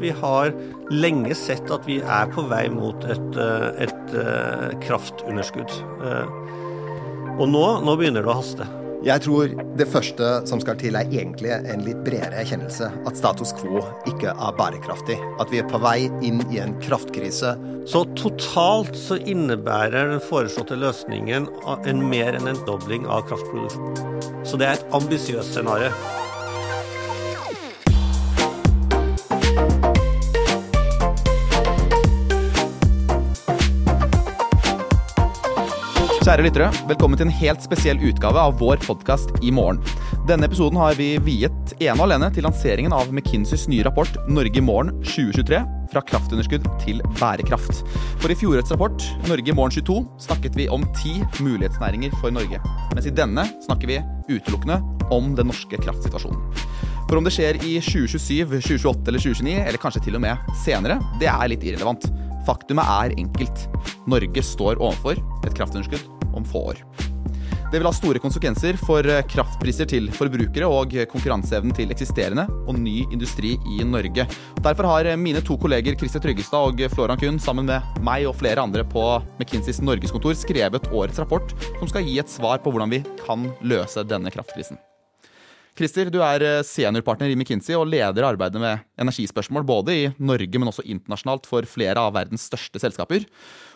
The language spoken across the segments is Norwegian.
Vi har lenge sett at vi er på vei mot et, eh, et eh, kraftunderskudd. Eh, og nå, nå begynner det å haste. Jeg tror det første som skal til, er egentlig en litt bredere erkjennelse. At status quo ikke er bærekraftig. At vi er på vei inn i en kraftkrise. Så totalt så innebærer den foreslåtte løsningen en mer enn en dobling av kraftproduksjonen. Så det er et ambisiøst scenario. Kjære lyttere, velkommen til en helt spesiell utgave av vår podkast I morgen. Denne episoden har vi viet ene og alene til lanseringen av McKinseys nye rapport Norge i morgen 2023 fra kraftunderskudd til bærekraft. For i fjorårets rapport Norge i morgen 22 snakket vi om ti mulighetsnæringer for Norge. Mens i denne snakker vi utelukkende om den norske kraftsituasjonen. For om det skjer i 2027, 2028 eller 2029, eller kanskje til og med senere, det er litt irrelevant. Faktumet er enkelt. Norge står overfor et kraftunderskudd om få år. Det vil ha store konsekvenser for eh, kraftpriser til forbrukere og konkurranseevnen til eksisterende og ny industri i Norge. Derfor har mine to kolleger Christer Tryggestad og Floran Kuhn sammen med meg og flere andre på McKinseys norgeskontor skrevet årets rapport som skal gi et svar på hvordan vi kan løse denne kraftkrisen. Christer, du er eh, seniorpartner i McKinsey og leder arbeidet med energispørsmål både i Norge, men også internasjonalt for flere av verdens største selskaper.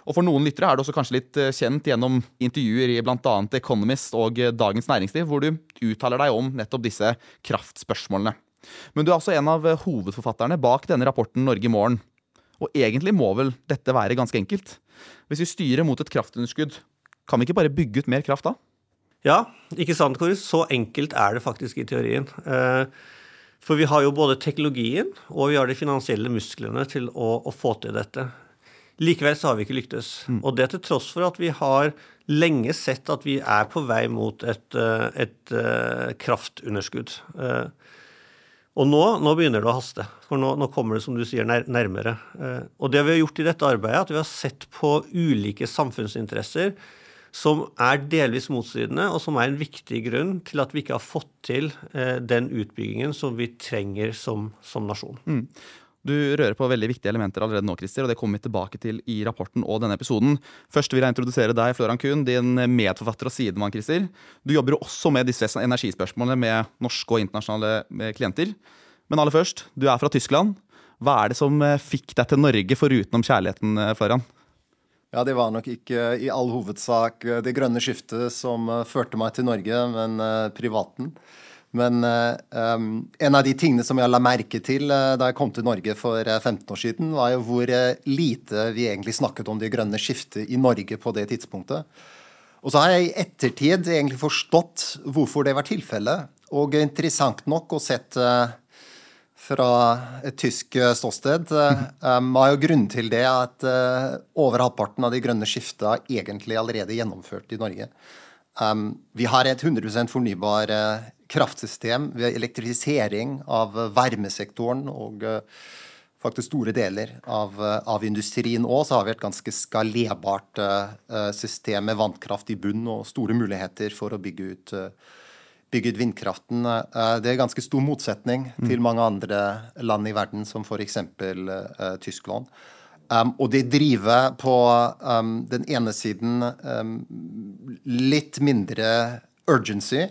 Og For noen lyttere er du også kanskje litt eh, kjent gjennom intervjuer i bl.a. Economist og eh, Dagens Næringsliv, hvor du uttaler deg om nettopp disse kraftspørsmålene. Men du er også en av eh, hovedforfatterne bak denne rapporten Norge i morgen. Og egentlig må vel dette være ganske enkelt? Hvis vi styrer mot et kraftunderskudd, kan vi ikke bare bygge ut mer kraft da? Ja, ikke sant, Koris? Så enkelt er det faktisk i teorien. For vi har jo både teknologien og vi har de finansielle musklene til å, å få til dette. Likevel så har vi ikke lyktes. Mm. Og det til tross for at vi har lenge sett at vi er på vei mot et, eh, et, eh, kraftunderskudd. Eh, og nå, nå, begynner det å haste, for nå, nå, kommer det som du sier, nærmere. Og det vi har gjort i dette arbeidet, at vi har sett på ulike samfunnsinteresser som er delvis motstridende, og som er en viktig grunn til at vi ikke har fått til den utbyggingen som vi trenger som, som nasjon. Mm. Du rører på veldig viktige elementer allerede nå, Christer, og det kommer vi tilbake til i rapporten og denne episoden. Først vil jeg introdusere deg, Floran Kuhn, din medforfatter og sidemann. Christer. Du jobber jo også med disse energispørsmålene med norske og internasjonale klienter. Men aller først, du er fra Tyskland. Hva er det som eh, fikk deg til Norge, foruten om kjærligheten, eh, Floran? Ja, Det var nok ikke i all hovedsak eh, det grønne skiftet som førte meg til Norge, men privaten. Men um, en av de tingene som jeg la merke til uh, da jeg kom til Norge for uh, 15 år siden, var jo hvor lite vi egentlig snakket om det grønne skiftet i Norge på det tidspunktet. Og så har jeg i ettertid egentlig forstått hvorfor det var tilfellet. Og interessant nok å sett fra et tysk ståsted var jo grunnen til det at over halvparten av de grønne skiftet er egentlig allerede gjennomført i Norge. Vi har et 100% fornybar kraftsystem, ved elektrifisering av varmesektoren og eh, faktisk store deler av, eh, av industrien òg, så har vi et ganske skalerbart system med vannkraft i bunn og store muligheter for å bygge ut, bygge ut vindkraften. Det er ganske stor motsetning mm. til mange andre land i verden, som f.eks. Tyskland. Um, og det driver på um, den ene siden um, litt mindre urgency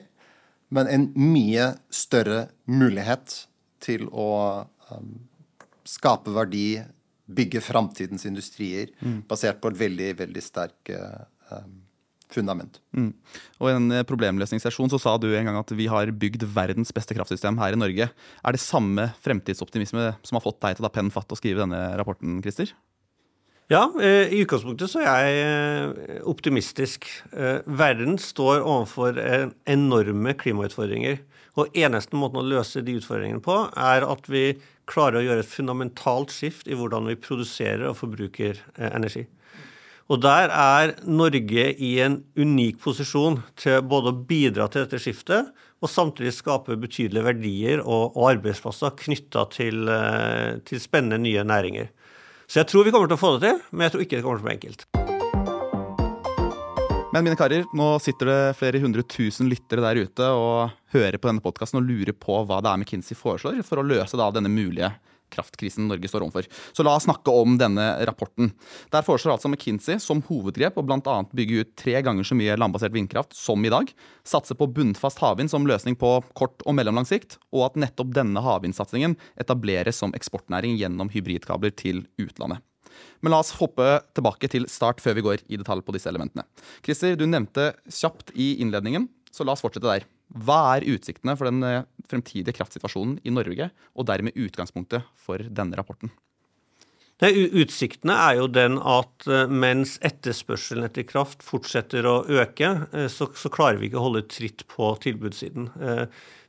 men en mye større mulighet til å um, skape verdi, bygge framtidens industrier, mm. basert på et veldig, veldig sterk uh, um, fundament. Mm. Og I en eh, problemløsningssesjon så sa du en gang at vi har bygd verdens beste kraftsystem her i Norge. Er det samme fremtidsoptimisme som har fått deg til å ta pennen fatt og skrive denne rapporten, Christer? Ja, eh, i utgangspunktet så er jeg eh, optimistisk. Eh, verden står overfor enorme klimautfordringer. Og eneste måten å løse de utfordringene på, er at vi klarer å gjøre et fundamentalt skift i hvordan vi produserer og forbruker energi. Og der er Norge i en unik posisjon til både å bidra til dette skiftet, og samtidig skape betydelige verdier og, arbeidsplasser knytta til, til spennende nye næringer. Så jeg tror vi kommer til å få det til, men jeg tror ikke det kommer til å bli enkelt. Men mine karer, nå sitter det flere hundre tusen lyttere der ute og hører på denne podkasten og lurer på hva det er McKinsey foreslår for å løse denne mulige kraftkrisen Norge står overfor. Så la oss snakke om denne rapporten. Der foreslår altså McKinsey som hovedgrep å bl.a. bygge ut tre ganger så mye landbasert vindkraft som i dag, satse på bunnfast havvind som løsning på kort og mellomlang sikt, og at nettopp denne havvindsatsingen etableres som eksportnæring gjennom hybridkabler til utlandet. Men la oss hoppe tilbake til start før vi går i detalj på disse elementene. Christer, du nevnte kjapt i innledningen, så la oss fortsette der. Hva er utsiktene for den eh, fremtidige kraftsituasjonen i Norge, og dermed utgangspunktet for denne rapporten? Nei, utsiktene er jo den at eh, mens etterspørselen etter kraft fortsetter å øke, eh, så, så klarer vi ikke å holde tritt på tilbudssiden.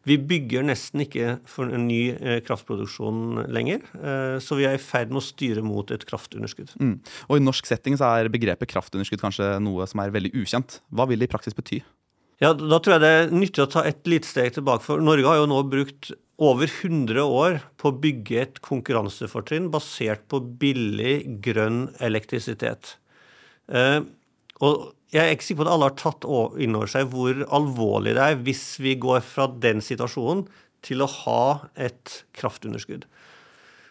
Vi bygger nesten ikke for en ny kraftproduksjon lenger, så vi er i ferd med å styre mot et kraftunderskudd. Mm. Og I norsk setting så er begrepet kraftunderskudd kanskje noe som er veldig ukjent. Hva vil det i praksis bety? Ja, Da tror jeg det er nyttig å ta et lite steg tilbake. For Norge har jo nå brukt over 100 år på å bygge et konkurransefortrinn basert på billig, grønn elektrisitet. Eh, og jeg er ikke sikker på at alle har tatt inn over seg hvor alvorlig det er hvis vi går fra den situasjonen til å ha et kraftunderskudd.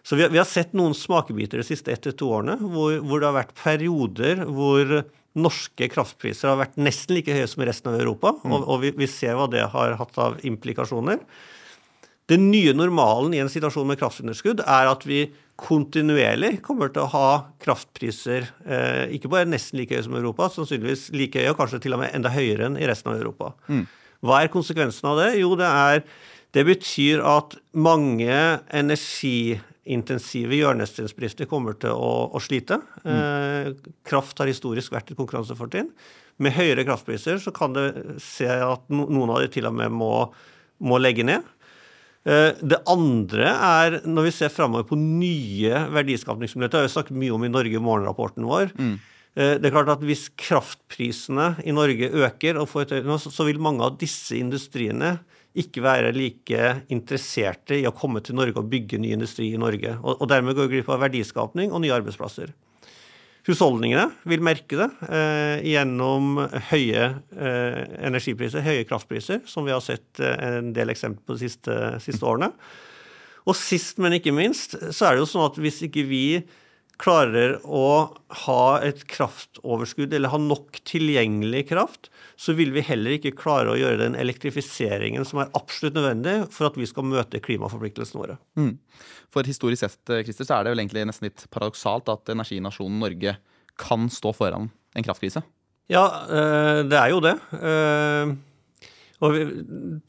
Så vi har, sett noen smakebiter de siste ett til to årene hvor, hvor det har vært perioder hvor norske kraftpriser har vært nesten like høye som i resten av Europa, mm. og, og vi, vi, ser hva det har hatt av implikasjoner. Den nye normalen i en situasjon med kraftunderskudd er at vi kontinuerlig kommer til å ha kraftpriser eh, ikke bare nesten like høye som Europa, sannsynligvis like høye, og kanskje til og med enda høyere enn i resten av Europa. Mm. Hva er konsekvensen av det? Jo, det, er, det betyr at mange energi intensive hjørnesteinsbedrifter kommer til å, å slite. Eh, kraft har historisk vært et konkurransefortrinn. Med høyere kraftpriser så kan det se at noen av de til og med må, må legge ned. Eh, det andre er når vi ser framover på nye verdiskapningsmuligheter. Det har vi snakket mye om i Norge i morgenrapporten vår. Mm. Eh, det er klart at Hvis kraftprisene i Norge øker, og får et, så vil mange av disse industriene ikke være like interesserte i å komme til Norge og bygge ny industri i Norge. Og, og dermed gå glipp av verdiskapning og nye arbeidsplasser. Husholdningene vil merke det eh, gjennom høye eh, energipriser, høye kraftpriser, som vi har sett eh, en del eksempler på de siste, siste årene. Og sist, men ikke minst, så er det jo sånn at hvis ikke vi klarer å ha et kraftoverskudd eller ha nok tilgjengelig kraft, så vil vi heller ikke klare å gjøre den elektrifiseringen som er absolutt nødvendig for at vi skal møte klimaforpliktelsene våre. Mm. For historisk sett Christer, så er det vel egentlig nesten litt paradoksalt at energinasjonen Norge kan stå foran en kraftkrise? Ja, eh, det er jo det. Eh, og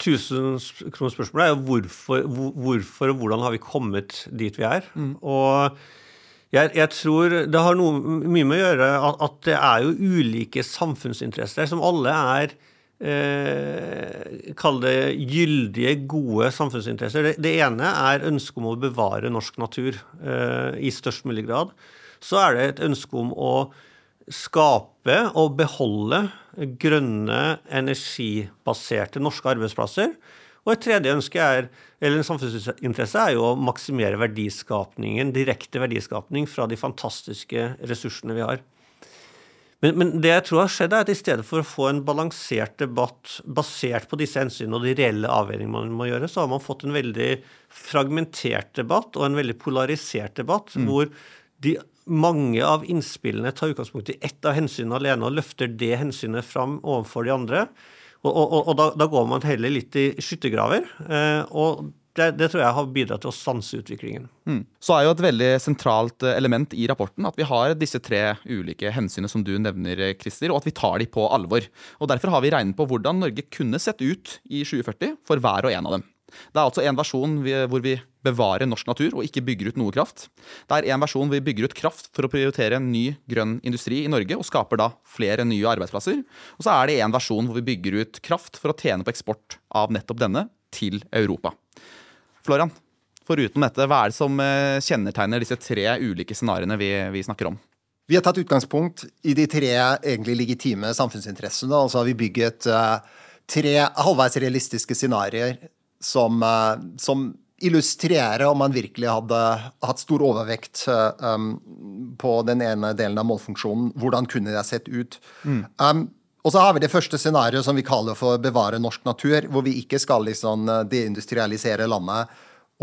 Tusenkronersspørsmålet er jo hvorfor, hvorfor og hvordan har vi kommet dit vi er? Mm. Og jeg, jeg, tror det har noe, mye med å gjøre at, at, det er jo ulike samfunnsinteresser som alle er eh, Kall det gyldige, gode samfunnsinteresser. Det, det, ene er ønsket om å bevare norsk natur eh, i størst mulig grad. Så er det et ønske om å skape og beholde grønne, energibaserte norske arbeidsplasser. Og et tredje ønske er, eller en samfunnsinteresse er jo å maksimere verdiskapningen, direkte verdiskapning fra de fantastiske ressursene vi har. Men, men, det jeg tror har skjedd, er at i stedet for å få en balansert debatt basert på disse hensynene og de reelle avveiningene man må gjøre, så har man fått en veldig fragmentert debatt og en veldig polarisert debatt, mm. hvor de, mange av innspillene tar utgangspunkt i ett av hensynene alene og løfter det hensynet fram overfor de andre. Og, og, og da, da, går man heller litt i skyttergraver. Eh, og det, det, tror jeg har bidratt til å stanse utviklingen. Mm. Så er jo et veldig sentralt eh, element i rapporten at vi har disse tre ulike hensynene som du nevner, eh, Christer, og at vi tar de på alvor. Og Derfor har vi regnet på hvordan Norge kunne sett ut i 2040 for hver og en av dem. Det er altså en versjon hvor vi bevarer norsk natur og ikke bygger ut noe kraft. Det er en versjon hvor vi bygger ut kraft for å prioritere en ny grønn industri i Norge og skaper da flere nye arbeidsplasser. Og så er det en versjon hvor vi bygger ut kraft for å tjene på eksport av nettopp denne til Europa. Florian, foruten dette, hva er det som eh, kjennetegner disse tre ulike scenarioene vi, vi snakker om? Vi har tatt utgangspunkt i de tre egentlig legitime samfunnsinteressene. Altså har vi bygget uh, tre halvveis realistiske scenarioer som, uh, som illustrere om man virkelig hadde hatt stor overvekt um, på den ene delen av målfunksjonen. Hvordan kunne det sett ut? Mm. Um, og så har vi det første scenarioet som vi kaller for bevare norsk natur, hvor vi ikke skal liksom deindustrialisere landet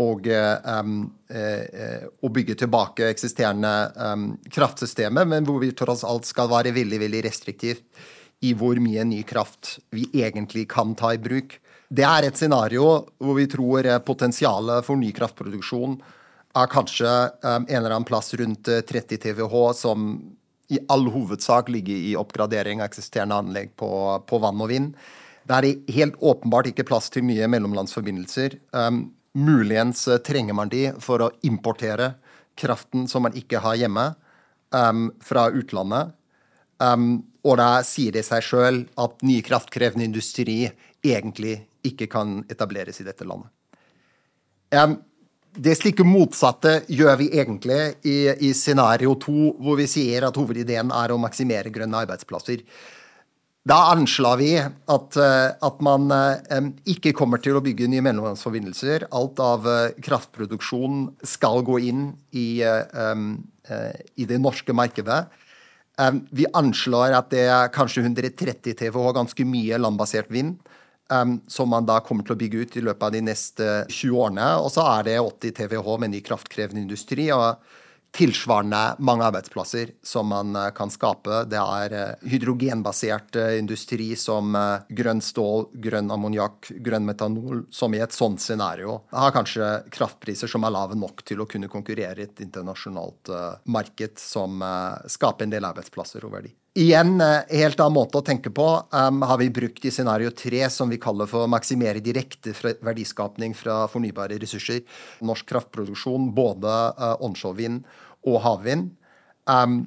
og um, uh, å bygge tilbake eksisterende um, kraftsystemer, men hvor vi tross alt skal være veldig veldig restriktivt i hvor mye ny kraft vi egentlig kan ta i bruk. Det er et scenario hvor vi tror potensialet for ny kraftproduksjon er kanskje um, en eller annen plass rundt 30 TWh, som i all hovedsak ligger i oppgradering av eksisterende anlegg på, på vann og vind. Det er helt åpenbart ikke plass til mye mellomlandsforbindelser. Um, muligens trenger man de for å importere kraften som man ikke har hjemme, um, fra utlandet. Um, og da sier det seg sjøl at ny kraftkrevende industri egentlig ikke kan etableres i dette landet. Det slike motsatte gjør vi egentlig i, i scenario to, hvor vi sier at hovedideen er å maksimere grønne arbeidsplasser. Da anslår vi at, eh, at man um, ikke kommer til å bygge nye mellomlandsforbindelser. Alt av uh, kraftproduksjon skal gå inn i, i det norske markedet. Um, vi anslår at det er kanskje 130 TWh, ganske mye landbasert vind um, som man da kommer til å bygge ut i løpet av de neste 20 årene. Og så er det 80 TWh med ny kraftkrevende industri. og tilsvarende mange arbeidsplasser som man eh, kan skape. Det er eh, hydrogenbasert eh, industri som grønn stål, grønn ammoniakk, grønn metanol, som i et sånt scenario har kanskje kraftpriser som er lave nok til å kunne konkurrere i et internasjonalt marked som skaper en del arbeidsplasser og verdi. Igjen, eh, helt annen måte å tenke på um, har vi brukt i scenario tre, som vi kaller for å maksimere direkte verdiskapning fra fornybare ressurser. Norsk kraftproduksjon, både uh, onshore vind og havvind. Um,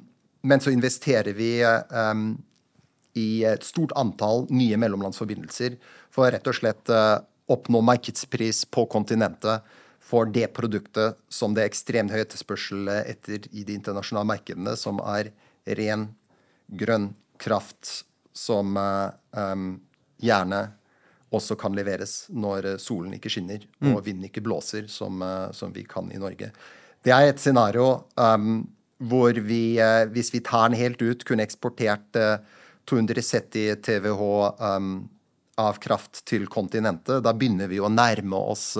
men så investerer vi um, i et stort antall nye mellomlandsforbindelser for rett og slett uh, oppnå markedspris på kontinentet for det produktet som det er ekstremt høy etterspørsel etter i de internasjonale markedene, som er ren grønn kraft som um, gjerne også kan leveres når eh, solen ikke skinner og mm. vinden ikke blåser, som, uh, som, vi kan i Norge. Det er et scenario um, hvor vi, hvis vi tar den helt ut, kunne eksportert uh, 270 TWh um, av kraft til kontinentet. Da begynner vi å nærme oss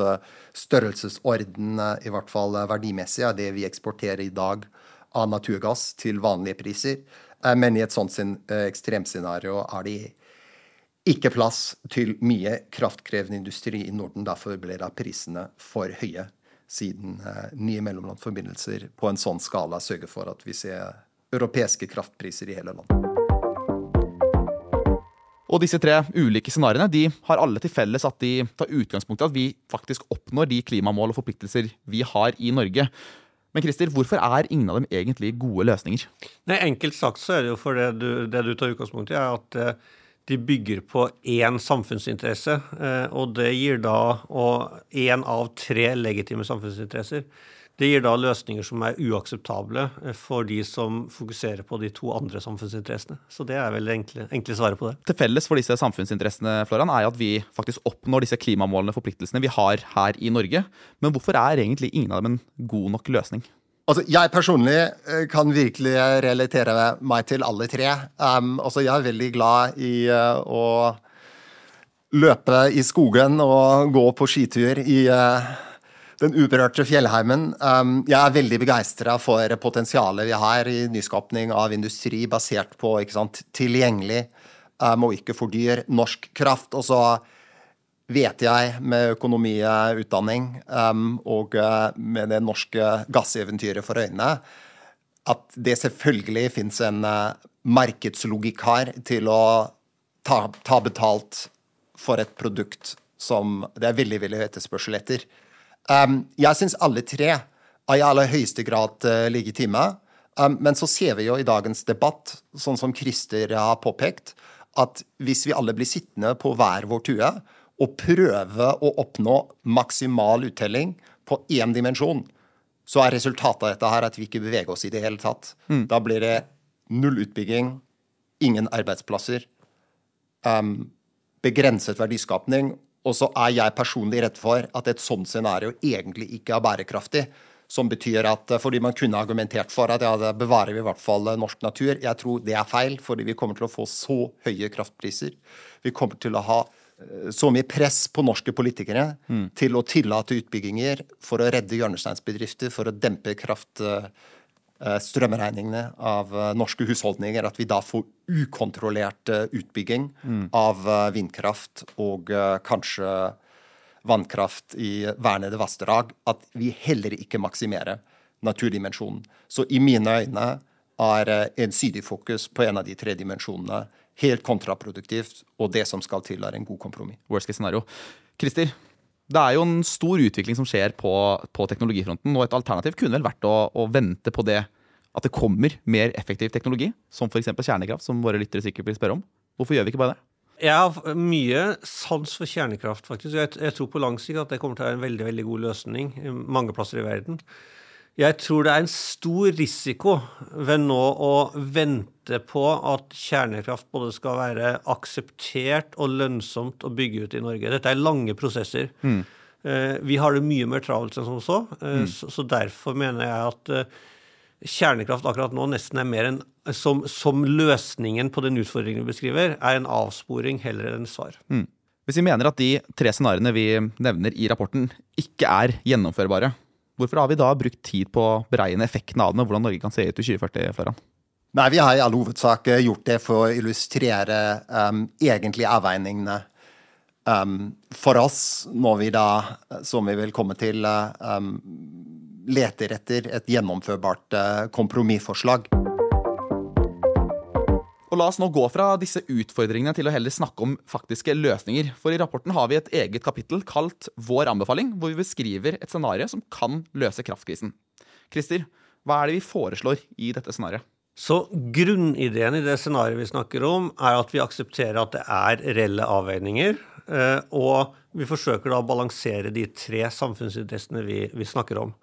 størrelsesorden, i hvert fall verdimessig, av det vi eksporterer i dag av naturgass til vanlige priser. Eh, men i et sånt eh, ekstremscenario er det ikke plass til mye kraftkrevende industri i Norden. Derfor ble da prisene for høye, siden eh, nye mellomlandsforbindelser på en sånn skala sørger for at vi ser europeiske kraftpriser i hele landet. Og disse tre ulike scenarioene de har alle til felles at de tar utgangspunkt i at vi faktisk oppnår de klimamål og forpliktelser vi har i Norge. Men Christer, hvorfor er ingen av dem egentlig gode løsninger? Nei, Enkelt sagt så er det jo for det du, det du tar utgangspunkt i, er at eh, de bygger på én samfunnsinteresse. Eh, og det gir da én av tre legitime samfunnsinteresser. Det gir da løsninger som er uakseptable eh, for de som fokuserer på de to andre samfunnsinteressene. Så det er vel det enkle, enkle svaret på det. Til felles for disse samfunnsinteressene Florian, er at vi faktisk oppnår disse klimamålene forpliktelsene vi har her i Norge. Men hvorfor er egentlig ingen av dem en god nok løsning? Altså, jeg personlig eh, kan virkelig relatere meg til alle tre. Um, altså, jeg er veldig glad i uh, å løpe i skogen og gå på skitur i uh, den uberørte fjellheimen. Um, jeg er veldig begeistra for potensialet vi har i nyskapning av industri basert på sant, tilgjengelig um, og ikke for dyr norsk kraft. Og så vet jeg med økonomiutdanning utdanning og uh, med det norske gasseventyret for øynene at det selvfølgelig fins en uh, markedslogikk her til å ta, ta betalt for et produkt som det er veldig veldig etterspørsel etter. Jeg syns alle tre er i aller høyeste grad uh, legitime. Men så ser vi jo i dagens debatt, sånn som Christer har påpekt, at hvis vi alle blir sittende på hver vår tue og prøve å oppnå maksimal uttelling på én dimensjon, så er resultatet av dette her at vi ikke beveger oss i det hele tatt. Mm. Da blir det null utbygging, ingen arbeidsplasser, um, begrenset verdiskapning og så er jeg personlig redd for at et sånt scenario egentlig ikke er bærekraftig. Som betyr at eh, fordi man kunne argumentert for at ja, det bevarer vi i hvert fall eh, norsk natur. Jeg tror det er feil, fordi vi kommer til å få så høye kraftpriser. Vi kommer til å ha så mye press på norske politikere mm. til å tillate utbygginger for å redde hjørnesteinsbedrifter, for å dempe kraftstrømregningene uh, av uh, norske husholdninger, at vi da får ukontrollert uh, utbygging mm. av vindkraft og kanskje vannkraft i vernede vassdrag, at vi heller ikke maksimerer naturdimensjonen. Så i mine øyne er ensidig fokus på en av de tre dimensjonene helt kontraproduktivt, og det som skal til, er en god kompromiss. Worst case scenario. Christer, det er jo en stor utvikling som skjer på, på teknologifronten, og et alternativ kunne vel vært å, å, vente på det at det kommer mer effektiv teknologi, som f.eks. kjernekraft, som våre lyttere sikkert vil spørre om. Hvorfor gjør vi ikke bare det? Jeg har mye sans for kjernekraft, faktisk. Jeg, jeg tror på lang sikt at det kommer til å være en veldig, veldig god løsning mange plasser i verden. Jeg tror det er en stor risiko ved nå å vente på at kjernekraft både skal være akseptert og lønnsomt å bygge ut i Norge. Dette er lange prosesser. Mm. Eh, vi har det mye mer travelt enn som så, eh, mm. så, derfor mener jeg at eh, kjernekraft akkurat nå nesten er mer enn som, som, løsningen på den utfordringen vi beskriver, er en avsporing heller enn svar. Mm. Hvis vi mener at de tre scenarioene vi nevner i rapporten, ikke er gjennomførbare, Hvorfor har vi da brukt tid på å beregne effekten av den, og hvordan Norge kan se ut i 2040? Florian? Nei, Vi har i all hovedsak eh, gjort det for å illustrere um, egentlig avveiningene um, for oss når vi da, som vi vil komme til, um, leter etter et gjennomførbart uh, kompromissforslag. Og La oss nå gå fra disse utfordringene til å heller snakke om faktiske løsninger. For i rapporten har vi et eget kapittel kalt Vår anbefaling, hvor vi beskriver et scenario som kan løse kraftkrisen. Christer, hva er det vi foreslår i dette scenarioet? Så Grunnideen i det scenarioet vi snakker om, er at vi aksepterer at det er reelle avveininger. Eh, og vi forsøker da å balansere de tre samfunnsinteressene vi, vi snakker om.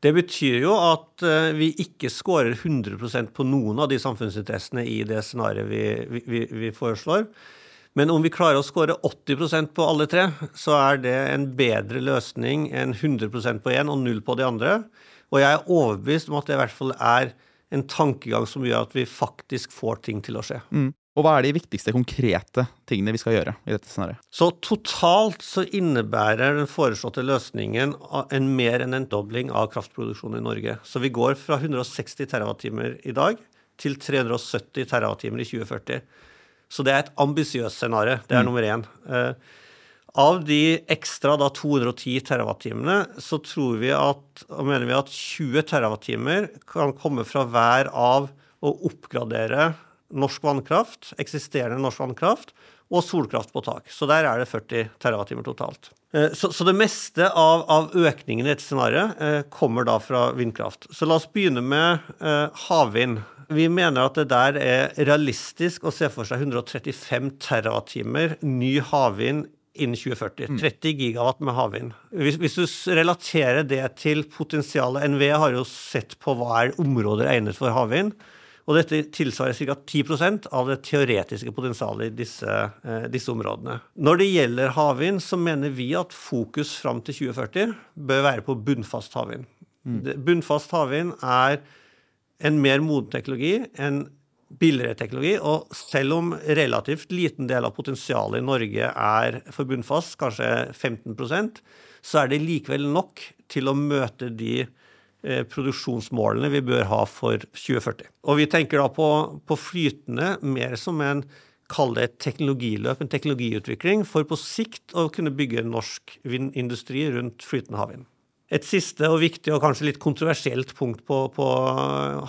Det betyr jo at eh, vi ikke scorer 100% på noen av de samfunnsinteressene i det scenarioet vi, vi, vi, foreslår. Men om vi klarer å score 80% på alle tre, så er det en bedre løsning enn 100% på én og null på de andre. Og jeg er overbevist om at det i hvert fall er en tankegang som gjør at vi faktisk får ting til å skje. Mm. Og hva er de viktigste konkrete tingene vi skal gjøre i dette scenarioet? Så totalt så innebærer den foreslåtte løsningen en mer enn en dobling av kraftproduksjonen i Norge. Så vi går fra 160 TWh i dag til 370 TWh i 2040. Så det er et ambisiøst scenario. Det er mm. nummer én. Eh, av de ekstra da 210 TWh, så tror vi at, mener vi at 20 TWh kan komme fra hver av å oppgradere norsk vannkraft, eksisterende norsk vannkraft, og solkraft på tak. Så der er det 40 TWh totalt. Eh, så, så, det meste av, av økningen i dette scenarioet eh, kommer da fra vindkraft. Så la oss begynne med eh, havvind. Vi mener at det der er realistisk å se for seg 135 TWh ny havvind innen 2040. 30 mm. gigawatt med havvind. Hvis, hvis, du relaterer det til potensialet NVE har jo sett på hva er områder egnet for havvind. Og dette tilsvarer ca. 10% av det teoretiske potensialet i disse, eh, disse, områdene. Når det gjelder havvind, så mener vi at fokus fram til 2040 bør være på bunnfast havvind. Mm. Bunnfast havvind er en mer moden teknologi, en billigere teknologi, og selv om relativt liten del av potensialet i Norge er for bunnfast, kanskje 15% så er det likevel nok til å møte de Eh, produksjonsmålene vi bør ha for 2040. Og vi tenker da på, på flytende mer som en Kall det et teknologiløp, en teknologiutvikling, for på sikt å kunne bygge norsk vindindustri rundt flytende havvind. Et siste og viktig og kanskje litt kontroversielt punkt på, på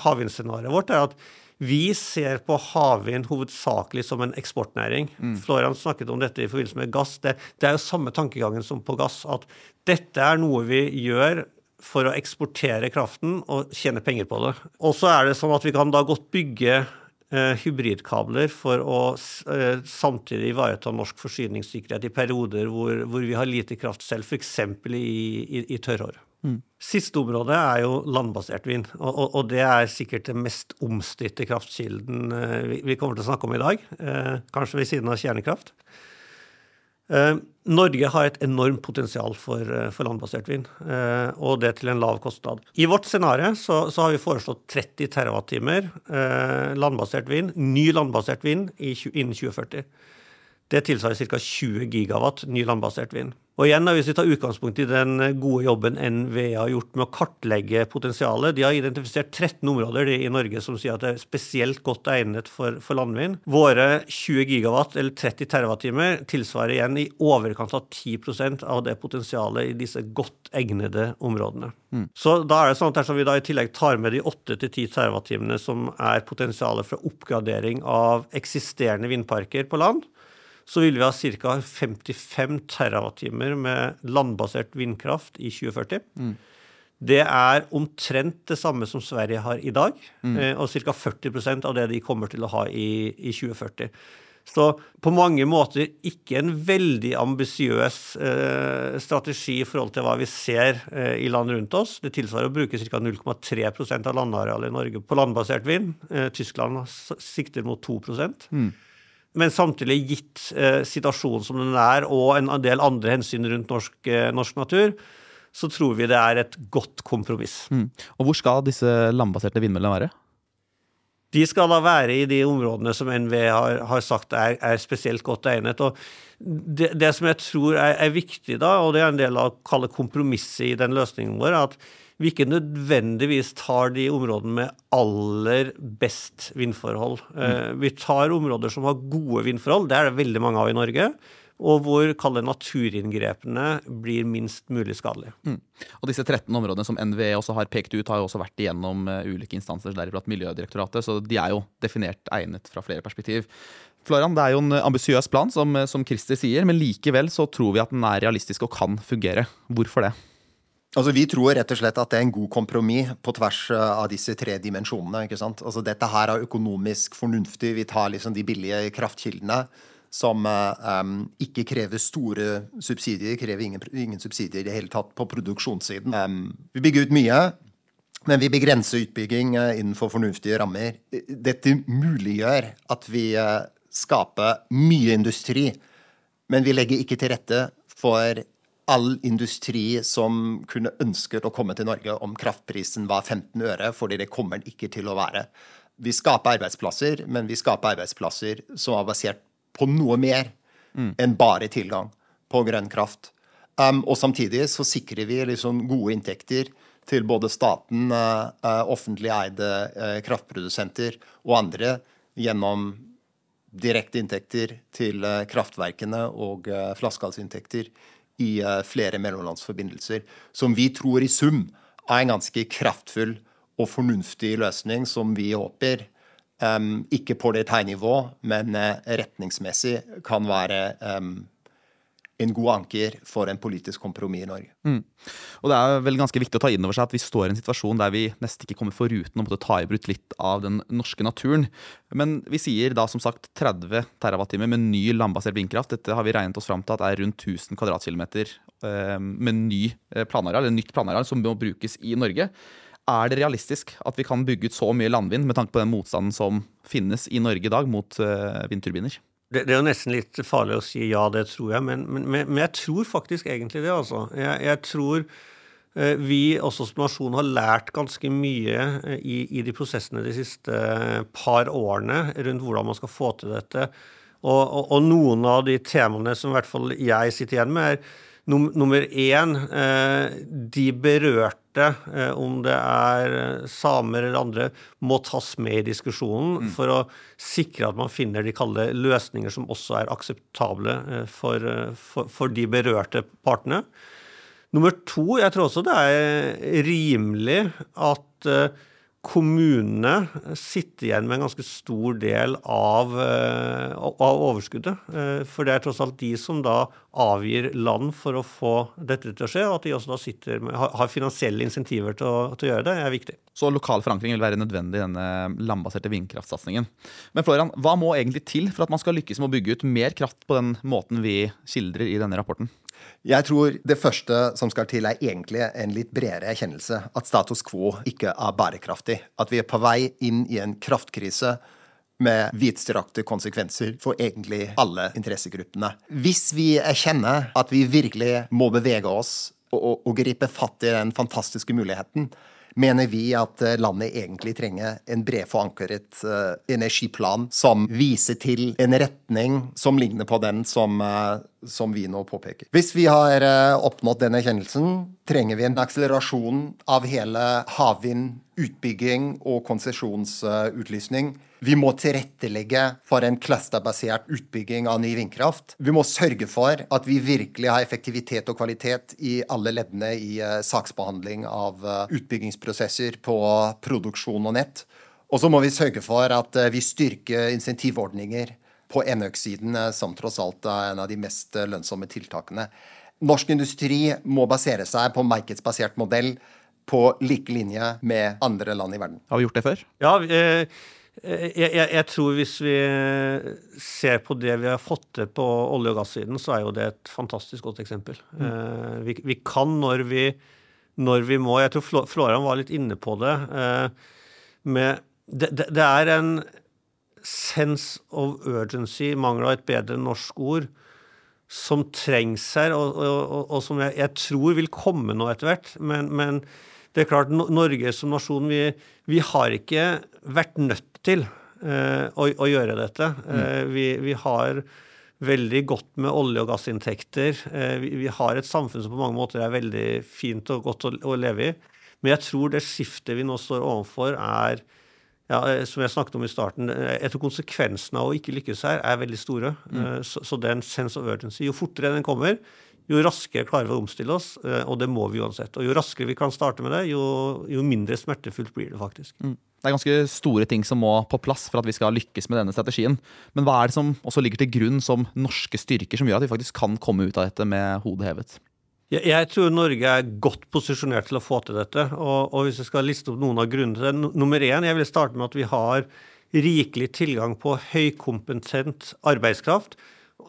havvindscenarioet vårt er at vi ser på havvind hovedsakelig som en eksportnæring. Mm. Florian snakket om dette i forbindelse med gass. Det, det er jo samme tankegangen som på gass. At dette er noe vi gjør for å eksportere kraften og tjene penger på det. Og så er det sånn at vi kan da godt bygge eh, hybridkabler for å eh, samtidig ivareta norsk forsyningssikkerhet i perioder hvor, hvor vi har lite kraft selv, f.eks. I, i, i tørrår. Mm. Siste område er jo landbasert vind, og, og, og, det er sikkert den mest omstridte kraftkilden eh, vi, vi, kommer til å snakke om i dag. Eh, kanskje ved siden av kjernekraft. Eh, Norge har et enormt potensial for, eh, for landbasert vind, eh, og det til en lav kostnad. I vårt scenario så, så har vi foreslått 30 TWh landbasert vind, ny landbasert vind innen 2040. Det tilsvarer ca. 20 gigawatt ny landbasert vind. Og igjen, Hvis vi tar utgangspunkt i den gode jobben NVE har gjort med å kartlegge potensialet De har identifisert 13 områder i Norge som sier at det er spesielt godt egnet for, for landvind. Våre 20 gigawatt, eller 30 terawattimer, tilsvarer igjen i overkant av 10% av det potensialet i disse godt egnede områdene. Mm. Så da er det sånn at dersom vi da i tillegg tar med de 8-10 terawattimene som er potensialet for oppgradering av eksisterende vindparker på land, så vil vi ha ca. 55 TWh med landbasert vindkraft i 2040. Mm. Det er omtrent det samme som Sverige har i dag, mm. Eh, og ca. 40% av det de kommer til å ha i, i 2040. Så på mange måter ikke en veldig ambisiøs eh, strategi i forhold til hva vi ser eh, i land rundt oss. Det tilsvarer å bruke ca. 0,3% av landarealet i Norge på landbasert vind. Eh, Tyskland sikter mot 2 mm. Men samtidig, gitt eh, situasjonen som den er, og en del andre hensyn rundt norsk, eh, norsk natur, så tror vi det er et godt kompromiss. Mm. Og Hvor skal disse landbaserte vindmøllene være? De skal da være i de områdene som NVE har, har sagt er, er, spesielt godt egnet. og det, det som jeg tror er, er, viktig, da, og det er en del av å kalle kompromisset i den løsningen vår, er at vi ikke nødvendigvis tar de områdene med aller best vindforhold. Mm. Vi tar områder som har gode vindforhold, det er det veldig mange av i Norge. Og hvor kalle naturinngrepene blir minst mulig skadelige. Mm. Og Disse 13 områdene som NVE også har pekt ut, har jo også vært igjennom uh, ulike instanser, deriblant Miljødirektoratet, så de er jo definert egnet fra flere perspektiv. Florian, det er jo en ambisiøs plan, som, som Christer sier, men likevel så tror vi at den er realistisk og kan fungere. Hvorfor det? Altså, Vi tror rett og slett at det er en god kompromiss på tvers eh, av disse tre dimensjonene. ikke sant? Altså, Dette her er økonomisk fornuftig. Vi tar liksom de billige kraftkildene som um, ikke krever store subsidier. Krever ingen, ingen, subsidier i det hele tatt på produksjonssiden. Um, vi bygger ut mye, men vi begrenser utbygging uh, innenfor fornuftige rammer. Dette muliggjør at vi skaper mye industri, men vi legger ikke til rette for all industri som kunne ønsket å komme til Norge om kraftprisen var 15 øre, fordi det kommer den ikke til å være. Vi skaper arbeidsplasser, men vi skaper arbeidsplasser som er basert på noe mer mm. enn bare tilgang på grønn kraft. Um, og samtidig så sikrer vi liksom gode inntekter til både staten, uh, uh, offentlig eide uh, kraftprodusenter og andre gjennom direkte inntekter til uh, kraftverkene og uh, flaskehalsinntekter i uh, flere mellomlandsforbindelser, som vi tror i sum er en ganske kraftfull og fornuftig løsning som vi håper um, ikke på detaljnivå, men uh, retningsmessig kan være en god anker for en politisk kompromiss i Norge. Mm. Og Det er vel ganske viktig å ta inn over seg at vi står i en situasjon der vi nesten ikke kommer foruten å måtte ta i bruk litt av den norske naturen. Men vi sier da som sagt 30 TWh med ny landbasert vindkraft. Dette har vi regnet oss fram til at er rundt 1000 kvadratkilometer eh, med ny eh, planareal, eller nytt planareal som må brukes i Norge. Er det realistisk at vi kan bygge ut så mye landvind med tanke på den motstanden som finnes i Norge i dag mot eh, vindturbiner? Det, det, er jo nesten litt farlig å si ja, det tror jeg, men, men, men jeg tror faktisk egentlig det, altså. Jeg, jeg tror eh, vi også som nasjon har lært ganske mye eh, i, i, de prosessene de siste par årene rundt hvordan man skal få til dette. Og, og, og noen av de temaene som i hvert fall jeg sitter igjen med, er Nummer én, eh, de berørte, eh, om det er eh, samer eller andre, må tas med i diskusjonen mm. for å sikre at man finner de kalde løsninger som også er akseptable for, for, for de berørte partene. Nummer to, jeg tror også det er rimelig at kommunene sitter igjen med en ganske stor del av, av, overskuddet. Eh, for det er tross alt de som da avgir land for å få dette til å skje, og at de også da sitter med, har finansielle insentiver til å, til å gjøre det, er viktig. Så lokal forankring vil være nødvendig i denne landbaserte vindkraftsatsingen. Men Florian, hva må egentlig til for at man skal lykkes med å bygge ut mer kraft på den måten vi skildrer i denne rapporten? Jeg tror det første som skal til, er egentlig en litt bredere erkjennelse. At status quo ikke er bærekraftig. At vi er på vei inn i en kraftkrise med vidstrakte konsekvenser for egentlig alle interessegruppene. Hvis vi erkjenner at vi virkelig må bevege oss og, og, og gripe fatt i den fantastiske muligheten, mener vi at eh, landet egentlig trenger en bred forankret uh, energiplan som viser til en retning som ligner på den som, uh, som vi nå påpeker. Hvis vi har uh, oppnådd den erkjennelsen, trenger vi en akselerasjon av hele havvindutbygging og konsesjonsutlysning vi må tilrettelegge for en clusterbasert utbygging av ny vindkraft. Vi må sørge for at vi virkelig har effektivitet og kvalitet i alle leddene i uh, saksbehandling av uh, utbyggingsprosesser på produksjon og nett. Og så må vi sørge for at vi styrker insentivordninger på enøksiden, som tross alt er en av de mest lønnsomme tiltakene. Norsk industri må basere seg på markedsbasert modell på like linje med andre land i verden. Har vi gjort det før? Ja, eh jeg, jeg, jeg, tror hvis vi ser på det vi har fått til på olje- og gassiden, så er jo det et fantastisk godt eksempel. Mm. Vi, vi, kan når vi, når vi må. Jeg tror Florian var litt inne på det. Med, det, det, det, er en sense of urgency, mangel av et bedre norsk ord, som trengs her, og, og, og, som jeg, jeg, tror vil komme nå etter hvert. Men, men, det er klart, Norge som nasjon, vi, vi har ikke vært nødt til eh, å, å, gjøre dette. Mm. Eh, vi, vi, har veldig godt med olje- og gassinntekter. Eh, vi, vi, har et samfunn som på mange måter er veldig fint og godt å, å, leve i. Men jeg tror det skiftet vi nå står overfor, er ja, som jeg snakket om i starten, jeg tror konsekvensene av å ikke lykkes her er veldig store. Mm. Så, så en sense of urgency, jo fortere den kommer, jo raskere klarer vi å omstille oss, og det må vi uansett. Og jo raskere vi kan starte med det, jo, jo mindre smertefullt blir det faktisk. Mm. Det er ganske store ting som må på plass for at vi skal lykkes med denne strategien. Men hva er det som også ligger til grunn som norske styrker som gjør at vi faktisk kan komme ut av dette med hodet hevet? Jeg, tror Norge er godt posisjonert til å få til dette. Og, og hvis jeg skal liste opp noen av grunnene til det Nummer én, jeg vil starte med at vi har rikelig tilgang på høykompetent arbeidskraft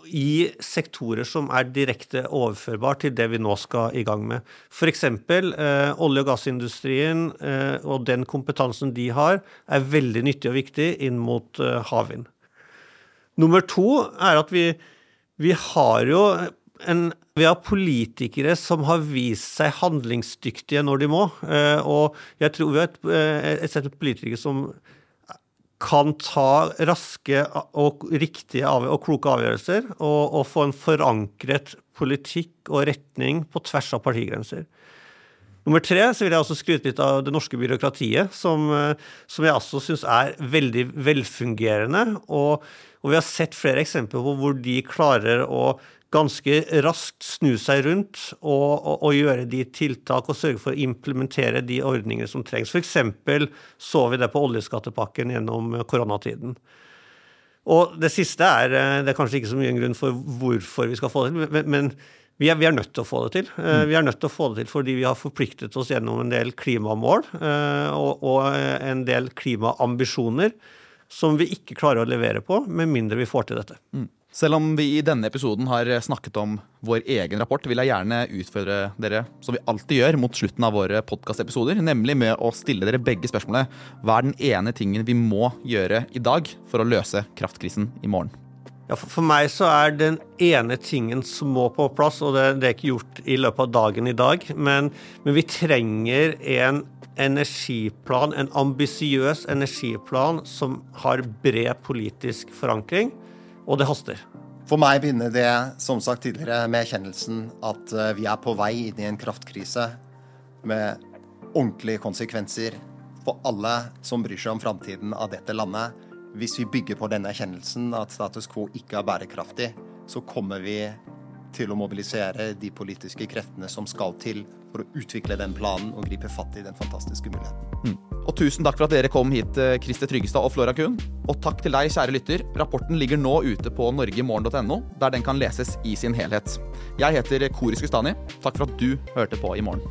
i sektorer som er direkte overførbar til det vi nå skal i gang med. F.eks. Eh, olje- og gassindustrien eh, og den kompetansen de har, er veldig nyttig og viktig inn mot eh, havvind. Nummer to er at vi, vi har jo en, vi har politikere som har vist seg handlingsdyktige når de må. Eh, og jeg tror vi har et, eh, et sett med politikere som kan ta raske og riktige og kloke avgjørelser og, og, få en forankret politikk og retning på tvers av partigrenser. Nummer tre så vil jeg også skryte litt av det norske byråkratiet, som, som jeg også syns er veldig velfungerende. Og, og, vi har sett flere eksempler på hvor de klarer å ganske raskt snu seg rundt og, og, og, gjøre de tiltak og sørge for å implementere de ordninger som trengs. F.eks. så vi det på oljeskattepakken gjennom koronatiden. Og det siste er Det er kanskje ikke så mye en grunn for hvorfor vi skal få det til, men, vi, er, vi er, nødt til å få det til. Mm. Vi er nødt til å få det til fordi vi har forpliktet oss gjennom en del klimamål eh, og, og en del klimaambisjoner som vi ikke klarer å levere på, med mindre vi får til dette. Mm. Selv om vi i denne episoden har snakket om vår egen rapport, vil jeg gjerne utfordre dere, som vi alltid gjør, mot slutten av våre podkastepisoder, nemlig med å stille dere begge spørsmålet hva er den ene tingen vi må gjøre i dag for å løse kraftkrisen i morgen? Ja, for, meg så er den ene tingen som må på plass, og det er ikke gjort i løpet av dagen i dag, men, men vi trenger en energiplan, en ambisiøs energiplan som har bred politisk forankring og det haster. For meg begynner det, som sagt tidligere, med erkjennelsen at eh, vi er på vei inn i en kraftkrise med ordentlige konsekvenser for alle som bryr seg om framtiden av dette landet. Hvis vi bygger på denne erkjennelsen at status quo ikke er bærekraftig, så kommer vi til å mobilisere de politiske kreftene som skal til for å utvikle den planen og gripe fatt i den fantastiske muligheten. Mm. Og tusen takk for at dere kom hit, eh, Christer Tryggestad og Flora Kuhn. Og takk til deg, kjære lytter. Rapporten ligger nå ute på norgemorgen.no, der den kan leses i sin helhet. Jeg heter Kori Skustani. Takk for at du hørte på i morgen.